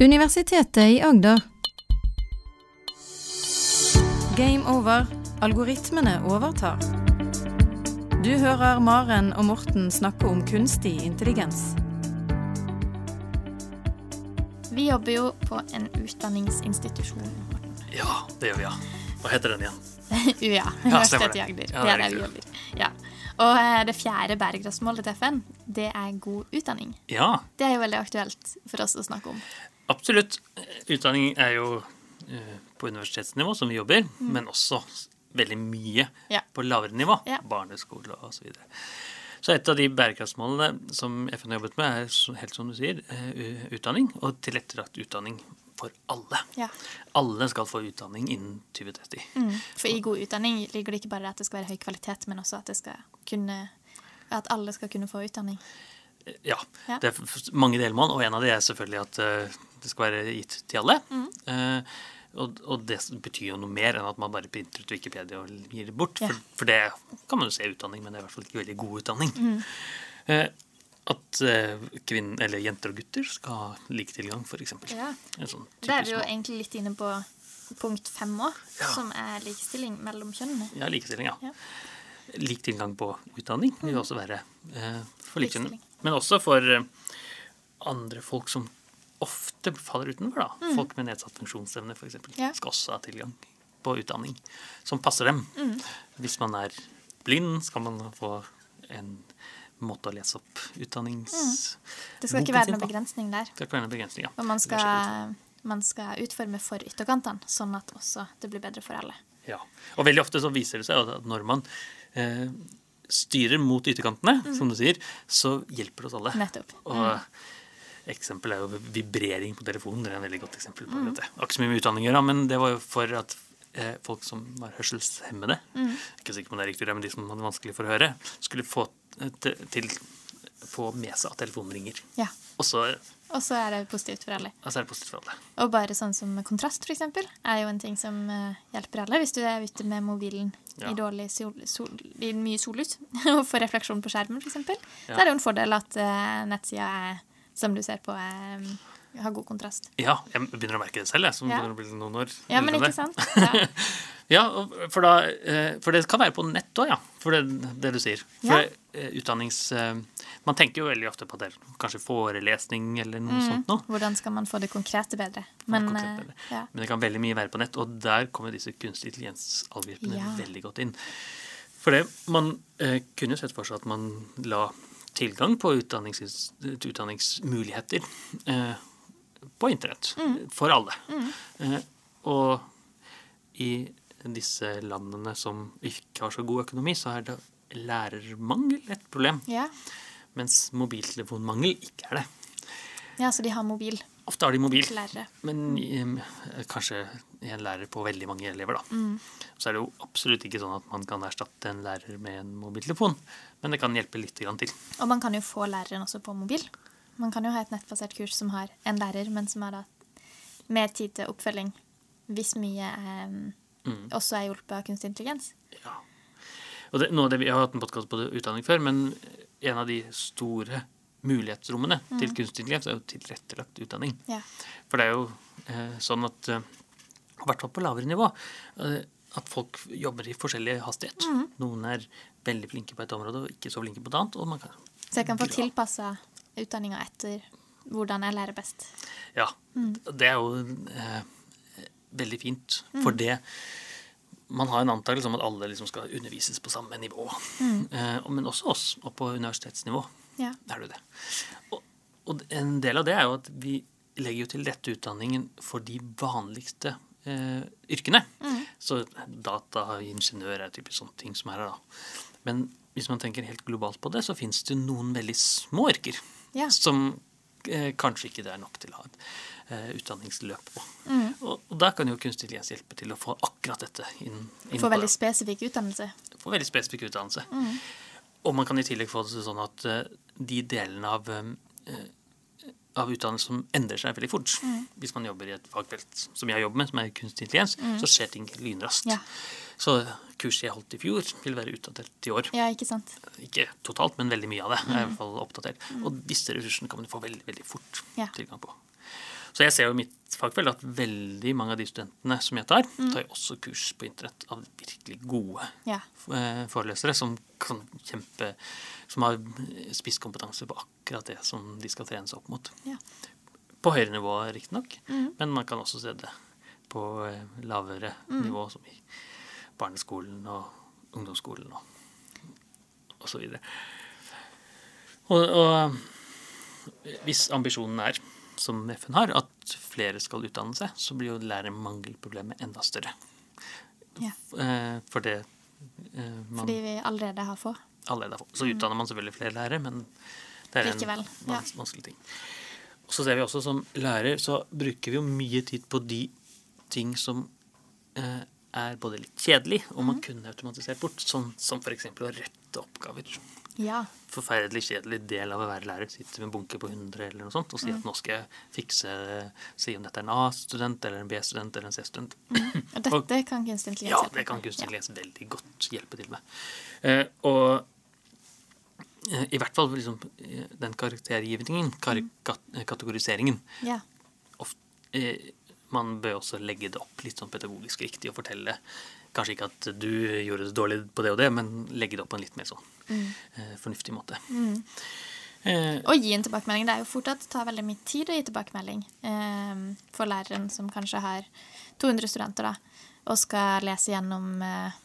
Universitetet i Agder. Game over. Algoritmene overtar. Du hører Maren og Morten snakke om kunstig intelligens. Vi jobber jo på en utdanningsinstitusjon. Ja, det gjør vi, ja. Hva heter den igjen? UiA, Universitetet i det. Agder. Ja, det det er er der vi jobber. Ja. Og eh, det fjerde bærekraftsmålet til FN, det er god utdanning. Ja, Det er jo veldig aktuelt for oss å snakke om. Absolutt. Utdanning er jo eh, på universitetsnivå som vi jobber, men også veldig mye Mm. Ja. på lavere nivå. Ja. Barneskole og så videre. Så et av de bærekraftsmålene som FN har jobbet med, er helt som du sier, eh, utdanning. Og tilrettelagt utdanning for alle. Ja. Alle skal få utdanning innen 2030. Mm. For i god utdanning ligger det ikke bare at det skal være høy kvalitet, men også at, det skal kunne, at alle skal kunne få utdanning. Ja, Ja. det er mange delmål, og en av de er selvfølgelig at eh, det skal være gitt til alle. Mm. Eh, og, og det betyr jo noe mer enn at man bare printer ut Wikipedia og gir det bort. Ja. For, for det kan man jo se i utdanning, men det er i hvert fall ikke veldig god utdanning. Mm. Eh, at kvinner, eller jenter og gutter skal ha lik tilgang, f.eks. Ja. Sånn Da er vi jo egentlig litt inne på punkt fem òg, Ja. som er likestilling mellom kjønnene. Ja, likestilling, ja. Ja. Lik tilgang på utdanning vil også være eh, for likestilling. Men også for eh, andre folk som ofte faller utenfor. da. Folk med nedsatt funksjonsevne f.eks. Ja. skal også ha tilgang på utdanning som passer dem. Hvis man er blind, skal man få en måte å lese opp utdannings... Det skal ikke være noen begrensning der. Det skal ikke være noen begrensning, ja. Og man skal, man skal utforme for ytterkantene, sånn at også det blir bedre for alle. Ja. Og veldig ofte så viser det seg at når man eh, styrer mot ytterkantene, som du sier, så hjelper det oss alle. Nettopp. Og eksempel er jo vibrering på telefonen. Det er en veldig godt eksempel på mm. Det har ikke så mye med utdanning å gjøre, men det var jo for at eh, folk som var hørselshemmede, ikke sikker på om det er riktig, men de som hadde vanskelig for å høre, skulle få til, få med seg at telefonen ringer. Ja. Og så Og så er det positivt for alle. altså er det positivt for alle. Og bare sånn som kontrast, eksempel, er jo en ting som eh, hjelper alle. Hvis du er ute med mobilen Ja. i, dårlig sol, sol, i mye sollys og får refleksjon på skjermen, f.eks., Ja. så er det jo en fordel at uh, nettsida er, som du ser på, er, har god kontrast. Ja, jeg begynner å merke det selv, jeg, som Ja. begynner å bli noen år Ja, men ikke sant? Ja. Ja, for, da, eh, for det kan være på nett òg, ja. For det, det du sier. For Ja. eh, utdannings... eh, Man tenker jo veldig ofte på det, kanskje forelesning eller noe sånt noe. Hvordan skal man få det konkrete bedre? Men, konkret eh, bedre. Men det kan veldig mye være på nett, og der kommer disse kunstig intelligens-algoritmene veldig godt inn. For det, man eh, kunne sett for seg at man la tilgang på utdannings, utdanningsmuligheter eh, på internett Mm. for alle. Eh, og i disse landene som ikke har så god økonomi, så er det lærermangel et problem. Ja. Mens mobiltelefonmangel ikke er det. ja, så de har mobil, Ofte har de mobil. lærere. Men um, kanskje en lærer på veldig mange elever, da. Mm. Så er det jo absolutt ikke sånn at man kan erstatte en lærer med en mobiltelefon. Men det kan hjelpe litt til. Og man kan jo få læreren også på mobil. Man kan jo ha et nettbasert kurs som har en lærer, men som har da mer tid til oppfølging hvis mye er, Mm. også er hjulpet av kunstig intelligens. Ja. Og det, det, jeg har hatt en podkast på utdanning før, men en av de store mulighetsrommene til kunstig intelligens er jo tilrettelagt utdanning. Ja. For det er jo eh, sånn at eh, I hvert fall på lavere nivå. Eh, at folk jobber i forskjellig hastighet. Noen er veldig flinke på et område og ikke så flinke på et annet. Og man kan, Så jeg kan få tilpassa utdanninga etter hvordan jeg lærer best. ja, det er jo eh, veldig fint. For det Man har en antakelse om at alle liksom skal undervises på samme nivå. Eh, men også oss, og på universitetsnivå. Ja. er det jo det. Og, og en del av det er jo at vi legger jo til rette utdanningen for de vanligste eh, yrkene. Så data, ingeniør er typisk sånne ting som er her, da. Men hvis man tenker helt globalt på det, så fins det noen veldig små yrker Ja. som eh, kanskje ikke det er nok til å ha et eh, utdanningsløp på. Mm. Og, og da kan jo kunstig intelligens hjelpe til å få akkurat dette inn, inn Få veldig spesifikk utdannelse. få veldig spesifikk utdannelse. Og man kan i tillegg få det sånn at eh, de delene av, eh, av utdannelse som endrer seg veldig fort Hvis man jobber i et fagfelt som jeg jobber med, som er kunstig intelligens, så skjer ting lynraskt. Ja. Så kurset jeg holdt i fjor, vil være utdatert i år. Ja, ikke sant? Ikke totalt, men veldig mye av det er i hvert fall oppdatert. Og disse ressursene kan man få veldig, veldig fort Ja. tilgang på. Så jeg ser jo i mitt fagfelt at veldig mange av de studentene som jeg tar, tar jo også kurs på internett av virkelig gode Ja. eh, forelesere som kan kjempe Som har spisskompetanse på akkurat det som de skal trene seg opp mot. Ja. På høyere nivå, riktignok, mm. men man kan også se det på eh, lavere Mm. nivå, som i barneskolen og ungdomsskolen og, og så videre. Og, og hvis ambisjonen er, som FN har, at flere skal utdanne seg, så blir jo lærermangelproblemet enda større. Ja. Eh, For det eh, man Fordi vi allerede har få. allerede har få. Så utdanner man selvfølgelig flere lærere, men det er en vans ja. vanskelig ting. Og så ser vi også som lærer så bruker vi jo mye tid på de ting som eh, er både litt kjedelig og man man kunne automatisert bort, sånn som f.eks. å rette oppgaver. Ja. Forferdelig kjedelig del av å være lærer. Sitte med en bunke på 100 eller noe sånt og si mm. at nå skal jeg fikse Si om dette er en A-student eller en B-student eller en C-student. Og dette kan kunstig intelligens Ja, det kan kunstig intelligens veldig godt hjelpe til med. Eh, og eh, i hvert fall liksom, eh, den karaktergivningen, kar kat kategoriseringen yeah. ofte, eh, Man bør også legge det opp litt sånn pedagogisk riktig og fortelle Kanskje ikke at du gjorde det dårlig på det og det, men legge det opp på en litt mer sånn eh, fornuftig måte. Eh, Og gi en tilbakemelding. Det er jo fort at det tar veldig mye tid å gi tilbakemelding eh, for læreren som kanskje har 200 studenter da, og skal lese gjennom eh,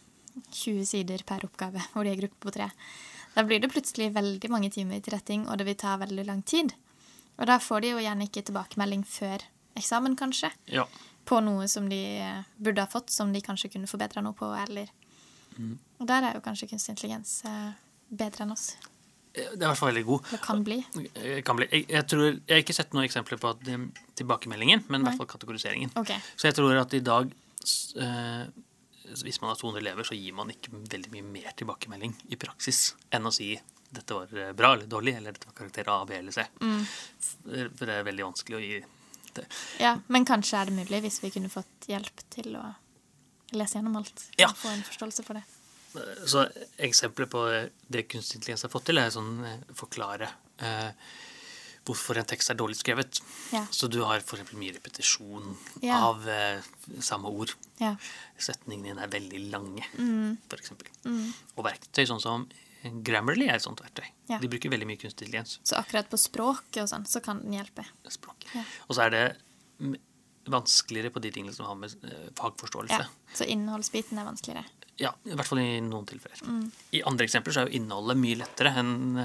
20 sider per oppgave, hvor de er gruppe på tre. Da blir det plutselig veldig mange timer til retting, og det vil ta veldig lang tid. Og da får de jo gjerne ikke tilbakemelding før eksamen, kanskje, ja. på noe som de eh, burde ha fått, som de kanskje kunne forbedra noe på, eller Og der er jo kanskje kunstig intelligens eh, bedre enn oss. Eh, Det er i hvert fall veldig god. Det kan bli. Eh, Kan bli. Jeg, jeg, tror, jeg har ikke sett noen eksempler på at, eh, tilbakemeldingen, men i hvert fall kategoriseringen. Okay. Så jeg tror at i dag, eh, hvis man har 200 elever, så gir man ikke veldig mye mer tilbakemelding i praksis enn å si dette var bra eller dårlig, eller dette var karakter A, B eller C. Eh, For det er veldig vanskelig å gi det. Ja, men kanskje er det mulig hvis vi kunne fått hjelp til å lese gjennom alt. Ja. Få en forståelse for det. Så eksempler på det kunstig intelligens har fått til, er sånn eh, forklare eh, hvorfor en tekst er dårlig skrevet. Ja. Så du har f.eks. mye repetisjon Ja. av eh, samme ord. Ja. Setningene dine er veldig lange, Mm. for eksempel. Og verktøy sånn som Grammarly er et sånt verktøy. Ja. De bruker veldig mye kunstig intelligens. Så akkurat på språket og sånn, så kan den hjelpe. Språk. Ja. Og så er det vanskeligere på de tingene som har med eh, fagforståelse. Ja. Så innholdsbiten er vanskeligere. Ja, I hvert fall i noen tilfeller. Mm. I andre eksempler så er jo innholdet mye lettere enn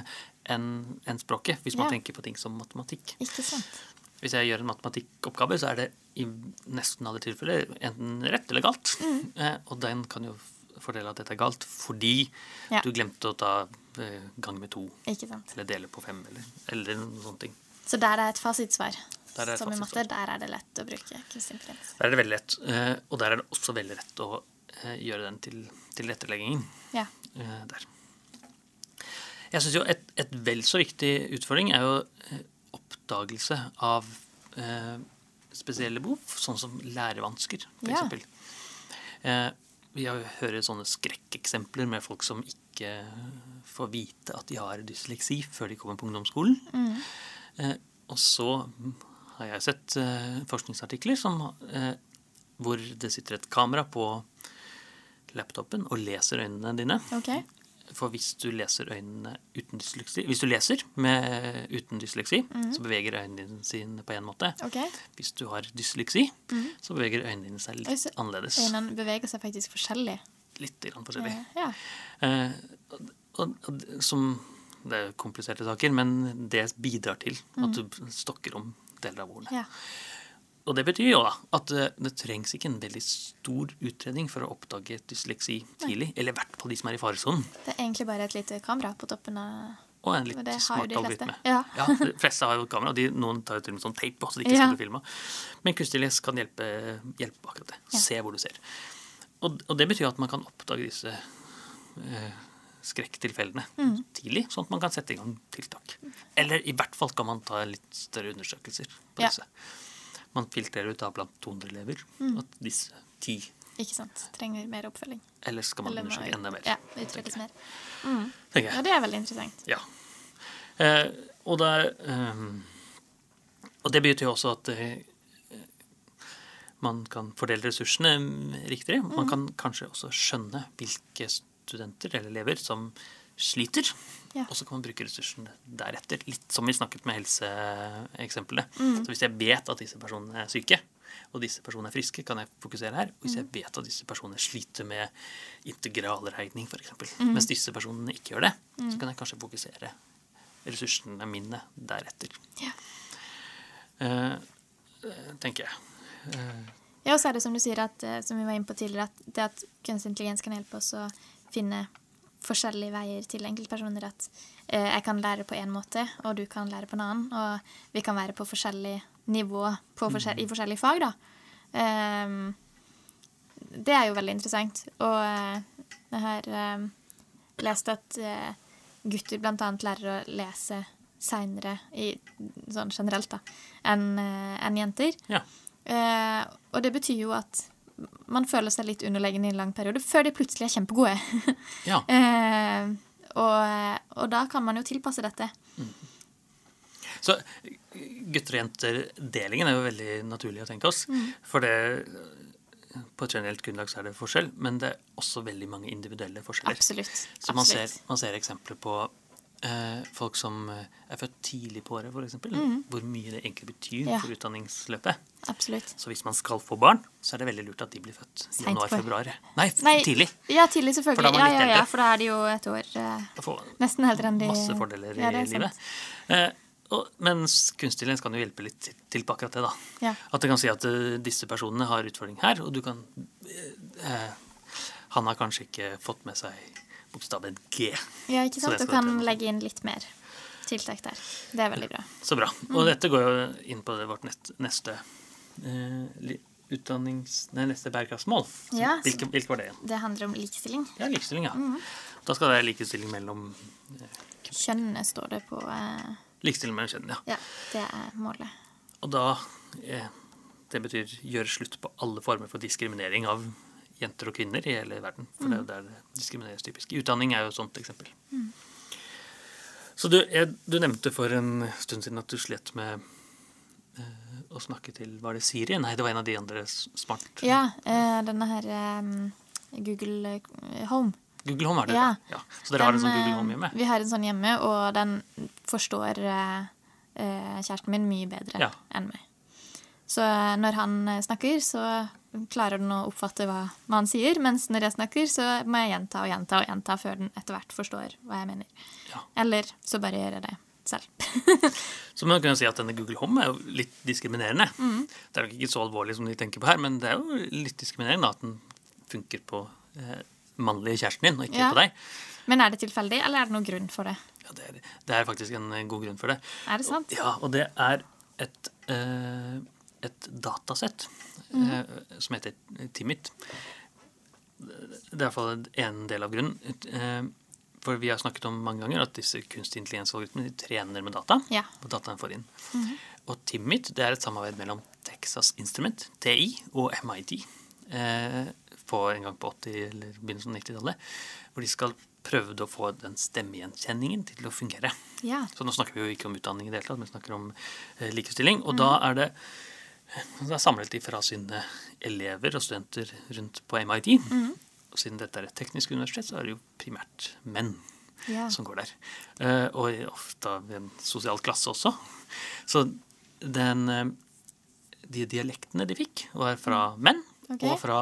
en, en språket, hvis man tenker på ting som matematikk. Ikke sant? Hvis jeg gjør en matematikkoppgave, så er det i nesten alle tilfeller enten rett eller galt. Mm. Eh, og den kan jo f- fordele at dette er galt fordi Ja. du glemte å ta eh, gang med to, Ikke sant? eller dele på fem, eller, eller noen sånne ting. Så der er et fasitsvar. Er et Som i matte, der er det lett å bruke kunstig intelligens. Der er det veldig lett. eh, og der er det også veldig lett å eh, gjøre den til tilretteleggingen. Ja. der. Jeg syns jo et, et vel så viktig utfordring er jo oppdagelse av eh, spesielle behov, sånn som lærevansker, Ja. f.eks. Eh, vi hører sånne skrekkeksempler med folk som ikke får vite at de har dysleksi før de kommer på ungdomsskolen. Eh, og så har jeg sett eh, forskningsartikler som, eh, hvor det sitter et kamera på laptopen og leser øynene dine. OK. For hvis du leser øynene uten dysleksi Hvis du leser med, uten dysleksi, så beveger øynene dine sine på en måte. Okay. Hvis du har dysleksi, så beveger øynene dine seg litt så annerledes. Øynene beveger seg faktisk forskjellig. Litt forskjellig. Ja. Eh, og, og, og, det- som, det er kompliserte saker, men det bidrar til at du stokker om deler av ordene. ja. Og det betyr jo da at eh, det trengs ikke en veldig stor utredning for å oppdage dysleksi tidlig. Eller i hvert fall de som er i faresonen. Det er egentlig bare et lite kamera på toppen av Og en litt smart algoritme. Ja. de fleste har jo kamera. og De, noen tar jo til og med sånn tape på, så de ikke Ja. skal bli filma. Men kunstig les kan hjelpe, hjelpe på akkurat det. Ja. Se hvor du ser. Og, og det betyr at man kan oppdage disse eh, skrekktilfellene Mm. tidlig, sånn at man kan sette i gang tiltak. Eller i hvert fall kan man ta litt større undersøkelser på Ja. Man filtrerer ut da blant 200 elever Mm. at disse ti Ikke sant. Trenger mer oppfølging. Eller skal man Eller undersøke enda mer? Ja, utredes mer. tenker Ja, det er veldig interessant. Ja. Eh, og, det er, ehm, og det betyr jo også at eh, man kan fordele ressursene riktigere. Man kan kanskje også skjønne hvilke studenter eller elever som sliter. Ja. Og så kan man bruke ressursene deretter. Litt som vi snakket med helseeksemplene. Så hvis jeg vet at disse personene er syke, og disse personene er friske, kan jeg fokusere her. Og hvis jeg vet at disse personene sliter med integralregning, f.eks., eksempel mens disse personene ikke gjør det, så kan jeg kanskje fokusere ressursene mine deretter. Ja. Eh, tenker jeg. Ja, og så er det som du sier, at, som vi var inne på tidligere, at det at kunstig intelligens kan hjelpe oss å finne forskjellige veier til enkeltpersoner. At eh, jeg kan lære på én måte, og du kan lære på en annen. Og vi kan være på forskjellig nivå på forskjell i forskjellige fag, da. Um, det er jo veldig interessant. Og uh, jeg har eh, lest at uh, gutter annet lærer å lese seinere, sånn generelt, da, enn uh, en jenter. Ja. Og det betyr jo at man føler seg litt underlegen i en lang periode, før de plutselig er kjempegode. ja. eh, og, og da kan man jo tilpasse dette. Så gutter og jenter-delingen er jo veldig naturlig å tenke oss. For det på et generelt grunnlag så er det forskjell, men det er også veldig mange individuelle forskjeller. Absolutt. Så man ser, man ser eksempler på folk som eh, er født tidlig på året, f.eks. Hvor mye det egentlig betyr Mm. Ja. for utdanningsløpet. Absolutt. Så hvis man skal få barn, så er det veldig lurt at de blir født i januar-februar. Nei, Nei, tidlig. Ja, tidlig, For da selvfølgelig. Ja, ja, for da er de jo et år eh, nesten eldre enn de masse fordeler i livet. Eh, og, mens kan jo hjelpe litt til, til på akkurat det. da. Ja. At det kan si at uh, disse personene har utfordring her, og du kan uh, eh, Han har kanskje ikke fått med seg bokstaven G. Ja, ikke sant? Du kan legge inn litt mer tiltak der. Det er veldig bra. Så bra. Mm. Og dette går jo inn på det, vårt neste eh, utdannings... Nei, neste bærekraftsmål. Ja, hvilke, hvilke var det igjen? Det handler om likestilling. Ja, likestilling, ja. Mm. Da skal det være likestilling mellom Kjønnene står det på eh, Likestilling mellom kjønnene, ja. Ja, det er målet. Og da eh, Det betyr gjøre slutt på alle former for diskriminering av jenter og kvinner i hele verden. For det er jo der det diskrimineres typisk. Utdanning er jo et sånt eksempel. Så du, jeg, du nevnte for en stund siden at du slet med eh, å snakke til Var det Siri? Nei, det var en av de andre smart Ja, eh, denne her eh, Google eh, Home. Google Home er det? Ja. ja. Så dere har en sånn Google eh, Home hjemme? Vi har en sånn hjemme, og den forstår eh, eh, kjæresten min mye bedre Ja. enn meg. Så eh, når han eh, snakker, så klarer den å oppfatte hva, hva han sier, mens når jeg snakker, så må jeg gjenta og gjenta og gjenta før den etter hvert forstår hva jeg mener. Ja. Eller så bare gjør jeg det selv. Så man kan jo si at denne Google Home er jo litt diskriminerende. Mm. Det er nok ikke så alvorlig som de tenker på her, men det er jo litt diskriminerende at den funker på eh, mannlige kjæresten din, og ikke Ja. på deg. Men er det tilfeldig, eller er det noen grunn for det? Ja, det, er, det er faktisk en eh, god grunn for det. Er det sant? Ja, og det er et, eh, et datasett mm. eh, som heter Timit. Det er i hvert fall en del av grunnen. Eh, for vi har snakket om mange ganger at disse kunstig intelligens-algoritmene trener med data. Ja. Og dataen får inn. Mm. Og Timit det er et samarbeid mellom Texas Instrument, TI, og MIT. Eh, på en gang på 80- eller begynnelsen av 90-tallet. Hvor de skal prøve å få den stemmegjenkjenningen til å fungere. Ja. Så nå snakker vi jo ikke om utdanning i det hele tatt, men snakker om eh, likestilling. Og da er det da samlet de fra sine elever og studenter rundt på MIT. Og siden dette er et teknisk universitet, så er det jo primært menn Ja. som går der. Eh, og ofte av en sosial klasse også. Så den, eh, de dialektene de fikk, var fra menn, okay. og fra,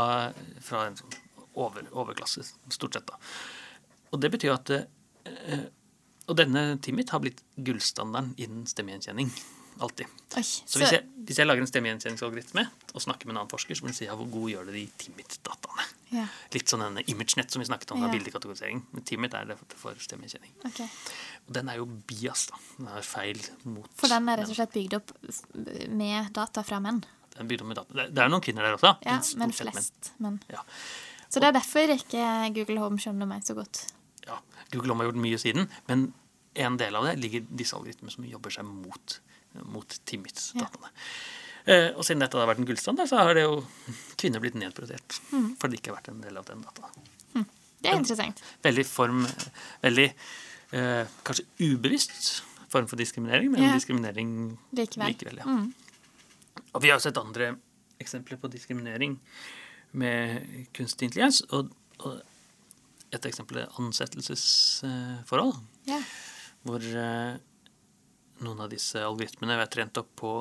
fra en sånn over, overklasse, stort sett. da. Og det betyr at eh, Og denne Timit har blitt gullstandarden innen stemmegjenkjenning. Alltid. Oi, Så hvis jeg, hvis jeg lager en stemmegjenkjenningsalgoritme og snakker med en annen forsker, så må jeg si ja, hvor god gjør det de Timit-dataene. Ja, Litt sånn denne ImageNet som vi snakket om, Ja. bildekategorisering. Men Timit er det for- stemmegjenkjenning. Okay. Og den er jo bias, da. Den er feil mot For den er rett og slett bygd opp med data fra menn. Den er bygd opp med data. Det er er noen kvinner der også, Ja, men flest menn. menn. Ja. Så det er derfor ikke Google Home skjønner meg så godt. ja. Google Home har gjort mye siden, men en del av det ligger disse algoritmene som jobber seg mot, mot Timit-dataene. Ja. og siden dette har vært en gullstandard, så har det jo kvinner blitt nedprioritert. Mm. Fordi det ikke har vært en del av den data. Det er interessant. Veldig form Veldig eh, kanskje ubevisst form for diskriminering, men Ja. diskriminering Likevel. likevel. ja. Mm. Og vi har sett andre eksempler på diskriminering med kunstig intelligens. Og, og et eksempel er ansettelsesforhold, Ja. hvor eh, noen av disse algoritmene vært trent opp på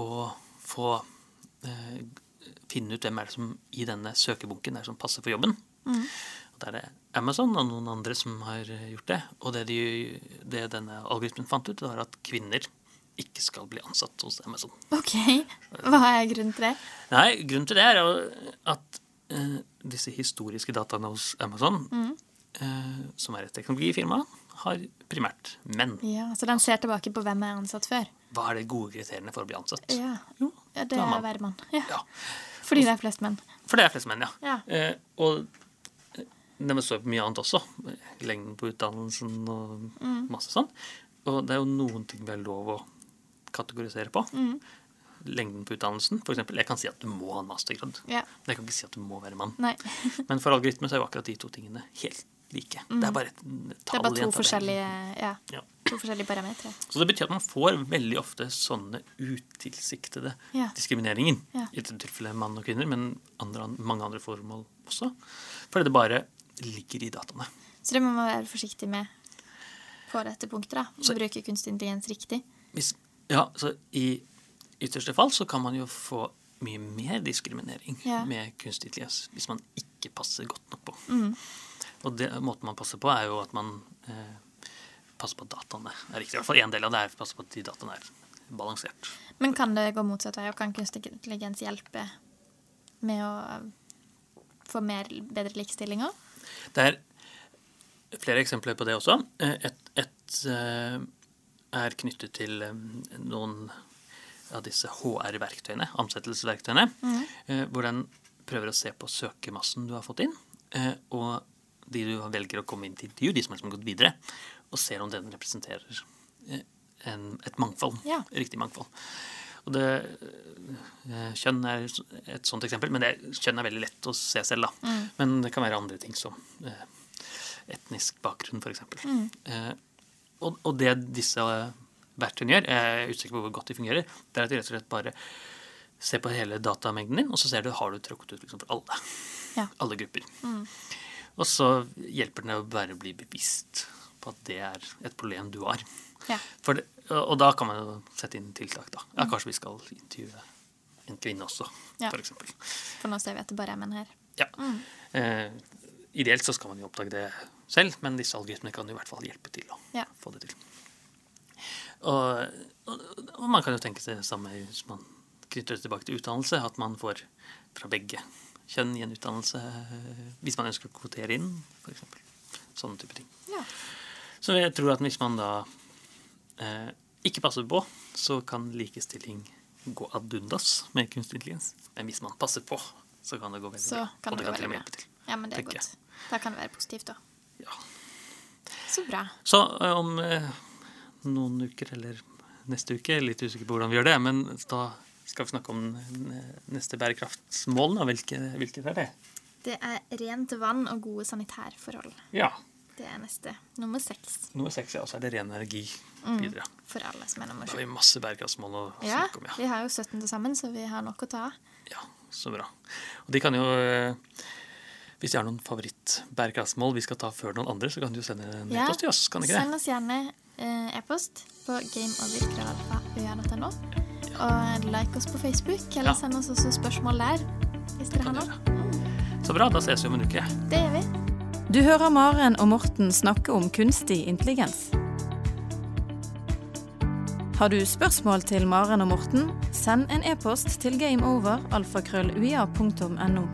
å få eh, finne ut hvem er det som i denne søkebunken er som passer for jobben. Mm. Og Da er det Amazon og noen andre som har gjort det. Og det, de, det denne algoritmen fant ut, var at kvinner ikke skal bli ansatt hos Amazon. OK. Hva er grunnen til det? Nei, grunnen til det er at eh, disse historiske dataene hos Amazon, Mm. eh, som er et teknologifirma, har primært menn. Ja, Så den ser tilbake på hvem er ansatt før? Hva er de gode kriteriene for å bli ansatt? Ja, Jo, ja det er å være mann. Ja. Ja, Fordi det er flest menn. For det er flest menn, ja. Ja. Eh, og eh, det står på mye annet også. Lengden på utdannelsen og Mm. masse sånn. Og det er jo noen ting vi har lov å kategorisere på. Mm. Lengden på utdannelsen, for eksempel. Jeg kan si at du må ha en mastergrad. Ja. Men jeg kan ikke si at du må være mann. Men for algoritmer så er jo akkurat de to tingene helt like. Det er bare et tall. Det er bare to forskjellige, ja, Ja. to forskjellige parametere. Så det betyr at man får veldig ofte sånne utilsiktede Ja. diskrimineringer. I dette tilfellet mann og kvinner, men andre, mange andre formål også. Fordi det bare ligger i dataene. Så det må man være forsiktig med på dette punktet. da. Så- bruke kunstig intelligens riktig. Hvis, ja, så I ytterste fall så kan man jo få mye mer diskriminering med kunstig intelligens hvis man ikke passer godt nok på. Mm. Og det, måten man passer på, er jo at man eh, passer på at dataene er riktige. I hvert fall én del av det er å passe på at de dataene er balansert. Men kan det gå motsatt vei, og kan kunstig intelligens hjelpe med å få mer, bedre likestilling òg? Det er flere eksempler på det også. Eh, Et, et eh, er knyttet til eh, noen av disse HR-verktøyene, ansettelsesverktøyene, mm. hvor den prøver å se på søkemassen du har fått inn, og de du velger å komme inn til intervju, de som har gått videre, og ser om den representerer eh, en, et mangfold. Ja. Riktig mangfold. Og det, eh, kjønn er et sånt eksempel, men det, kjønn er veldig lett å se selv. da. Men det kan være andre ting som eh, etnisk bakgrunn, f.eks. Mm. Eh, og, og det disse verktøyene gjør, jeg er usikker på hvor godt de fungerer, det er at de rett og slett bare ser på hele datamengden din, og så ser du har du tråkket ut liksom for alle. Ja. Alle grupper. Og så hjelper den å bare bli bevisst på at det er et problem du har. Ja. For det, og da kan man jo sette inn tiltak, da. Ja, kanskje vi skal intervjue en kvinne også, Ja. for eksempel. For nå ser vi at det bare er menn her. Ja. Eh, ideelt så skal man jo oppdage det selv, men disse algoritmene kan jo i hvert fall hjelpe til å Ja. få det til. Og, og, og man kan jo tenke seg det samme hvis man knytter det tilbake til utdannelse, at man får fra begge kjønn i en utdannelse eh, hvis man ønsker å kvotere inn, f.eks. Sånne type ting. Ja. Så jeg tror at hvis man da eh, ikke passer på, så kan likestilling gå ad undas med kunstig intelligens. Men hvis man passer på, så kan det gå veldig bra. og det det kan til og med hjelpe til. ja, men det er godt. Da kan det være positivt, da. Ja. Så bra. Så eh, om eh, noen uker, eller neste uke, litt usikker på hvordan vi gjør det, men da skal vi snakke om neste bærekraftsmål. da. Hvilke, hvilket er det? Det er rent vann og gode sanitærforhold. Ja. Det er neste. Nummer seks. Nummer seks, ja. Og så er det ren energi videre. For alle som er nummer Da har vi masse bærekraftsmål å Ja, snakke om. Ja. vi har jo 17 til sammen, så vi har nok å ta av. ja, så bra. Og de kan jo eh, Hvis de har noen favoritt-bærekraftsmål vi skal ta før noen andre, så kan jo sende en Ja, e-post til oss, kan ikke Send det? oss gjerne eh, e-post på gameover.no. Og like oss på Facebook, eller Ja. send oss også spørsmål der. Hvis dere har noe. Så bra, da ses vi om en uke. Det gjør vi. Du hører Maren og Morten snakke om kunstig intelligens. Har du spørsmål til Maren og Morten, send en e-post til gameover.alfakrølluia.no.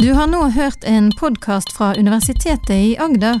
Du har nå hørt en podkast fra Universitetet i Agder.